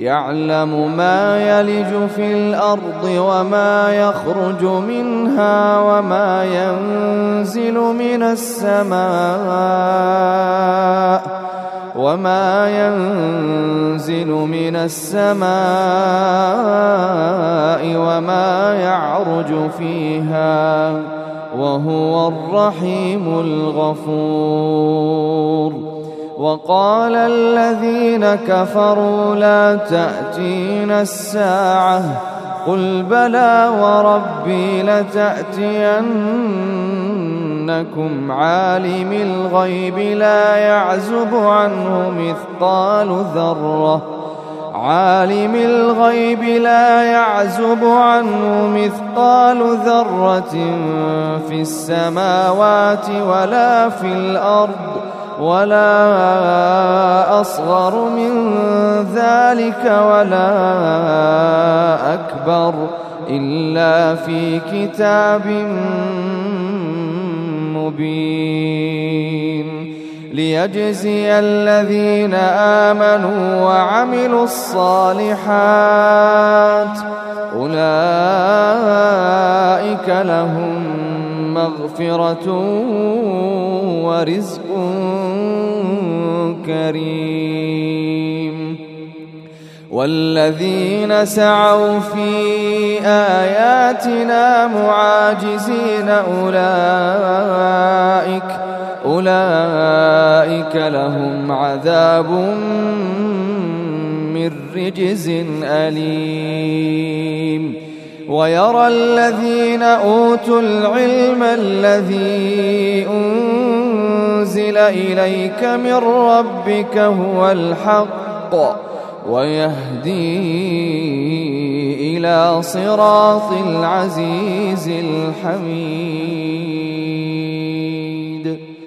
يعلم ما يلج في الأرض وما يخرج منها وما ينزل من السماء وما ينزل من السماء وما يعرج فيها وهو الرحيم الغفور وقال الذين كفروا لا تأتينا الساعة قل بلى وربي لتأتينكم عالم الغيب لا يعزب عنه مثقال ذرة عالم الغيب لا يعزب عنه مثقال ذرة في السماوات ولا في الأرض ولا أصغر من ذلك ولا أكبر إلا في كتاب مبين. ليجزي الذين آمنوا وعملوا الصالحات أولئك لهم مغفرة ورزق كريم. والذين سعوا في آياتنا معاجزين أولئك أولئك لهم عذاب من رجز أليم. ويرى الذين أوتوا العلم الذي أنزل إليك من ربك هو الحق ويهدي إلى صراط العزيز الحميد.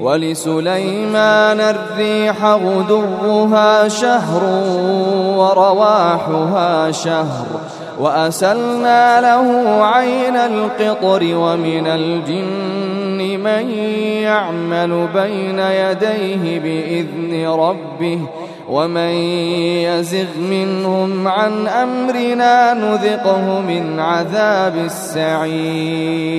ولسليمان الريح غدوها شهر ورواحها شهر وأسلنا له عين القطر ومن الجن من يعمل بين يديه بإذن ربه ومن يزغ منهم عن أمرنا نذقه من عذاب السعير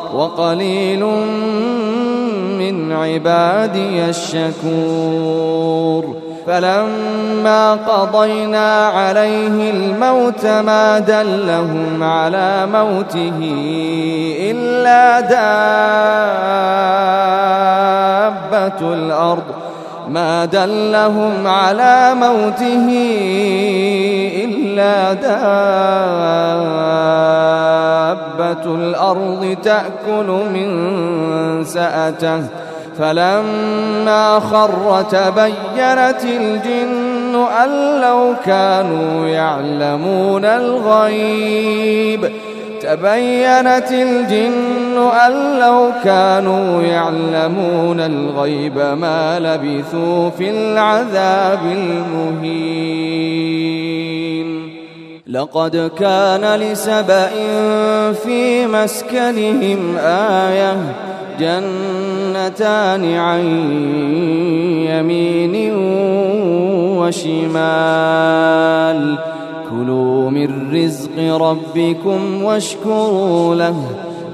وقليل من عبادي الشكور. فلما قضينا عليه الموت ما دلهم على موته إلا دابة الأرض. ما على موته إلا دابة الأرض تأكل من سأته. فلما خر تبينت الجن أن لو كانوا يعلمون الغيب. تبينت الجن أن لو كانوا يعلمون الغيب ما لبثوا في العذاب المهين. لقد كان لسبأ في مسكنهم آية جنتان عن يمين وشمال. كلوا من رزق ربكم واشكروا له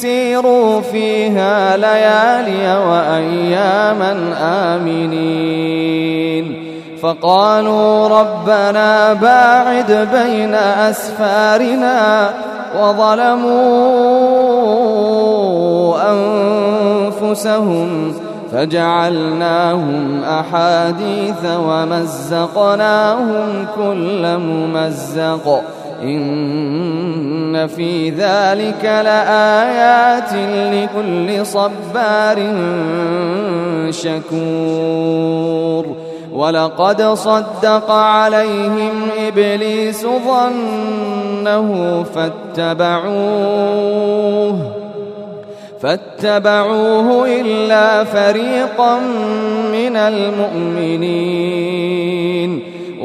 سيروا فيها ليالي وأياما آمنين. فقالوا ربنا باعد بين أسفارنا وظلموا أنفسهم فجعلناهم أحاديث ومزقناهم كل ممزق. في ذلك لآيات لكل صبار شكور ولقد صدق عليهم إبليس ظنه فاتبعوه فاتبعوه إلا فريقا من المؤمنين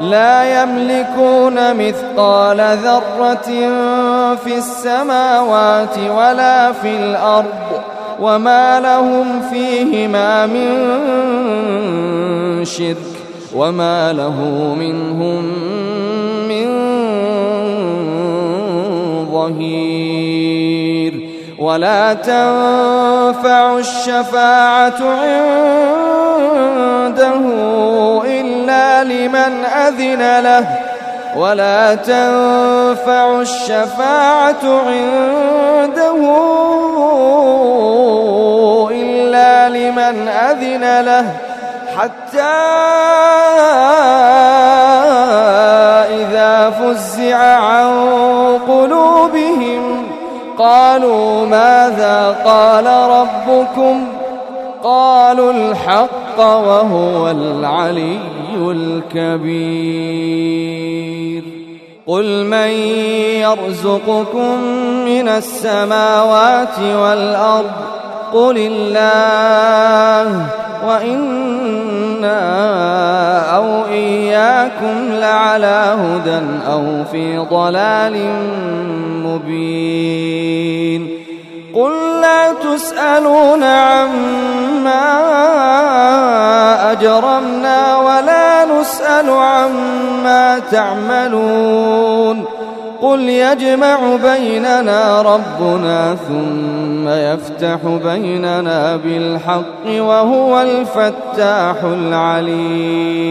لا يملكون مثقال ذرة في السماوات ولا في الأرض وما لهم فيهما من شرك وما له منهم من ظهير ولا تنفع الشفاعة عنده إلا لمن أذن له. ولا تنفع الشفاعة عنده إلا لمن أذن له. حتى إذا فزع عن قلوبهم قالوا ماذا قال ربكم قالوا الحق وهو العلي الكبير قل من يرزقكم من السماوات والأرض قل الله وإنا أو إياكم لعلى هدى أو في ضلال مبين قل لا تسألون عما أجرمنا ولا نسأل عما تعملون قل يجمع بيننا ربنا ثم يفتح بيننا بالحق وهو الفتاح العليم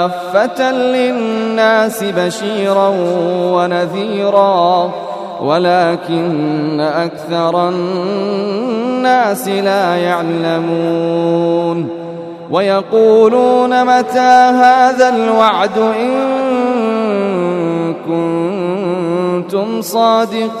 كافة للناس بشيرا ونذيرا ولكن أكثر الناس لا يعلمون. ويقولون متى هذا الوعد إن كنتم صادقين.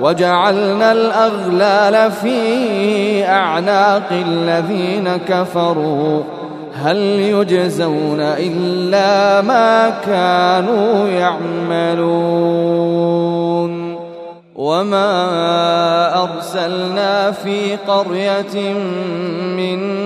وجعلنا الأغلال في أعناق الذين كفروا. هل يجزون إلا ما كانوا يعملون؟ وما أرسلنا في قرية من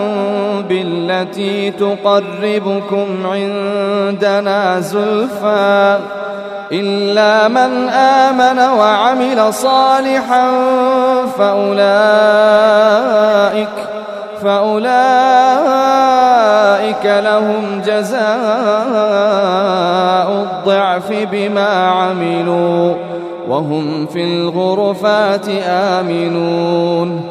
بالتي تقربكم عندنا زلفى. إلا من آمن وعمل صالحا فأولئك فأولئك لهم جزاء الضعف بما عملوا وهم في الغرفات آمنون.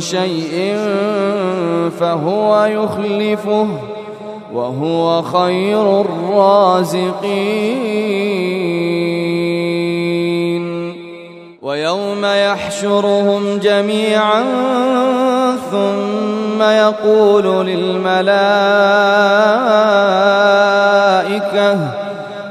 شيء فهو يخلفه وهو خير الرازقين. ويوم يحشرهم جميعا ثم يقول للملائكة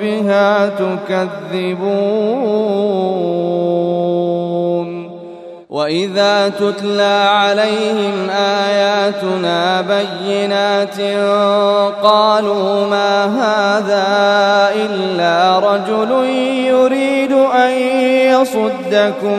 بها تكذبون وإذا تتلى عليهم آياتنا بينات قالوا ما هذا إلا رجل يريد أن يصدكم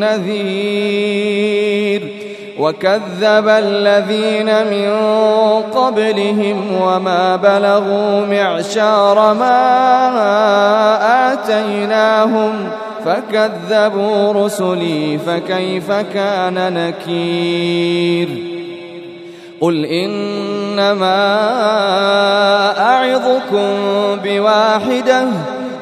نذير وكذب الذين من قبلهم وما بلغوا معشار ما آتيناهم فكذبوا رسلي فكيف كان نكير قل إنما أعظكم بواحدة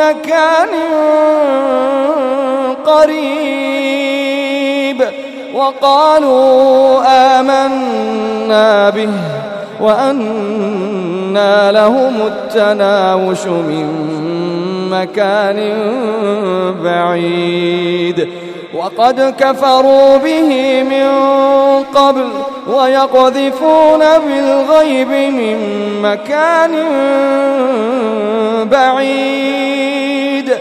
مكان قريب وقالوا آمنا به وأنى لهم التناوش من مكان بعيد وقد كفروا به من قبل ويقذفون بالغيب من مكان بعيد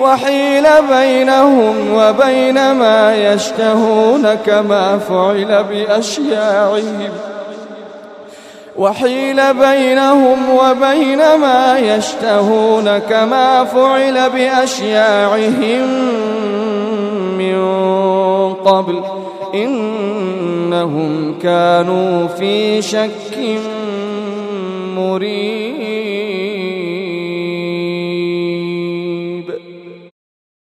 وحيل بينهم وبين ما يشتهون كما فعل بأشياعهم وحيل بينهم وبين ما يشتهون كما فعل بأشياعهم قبل إنهم كانوا في شك مريب.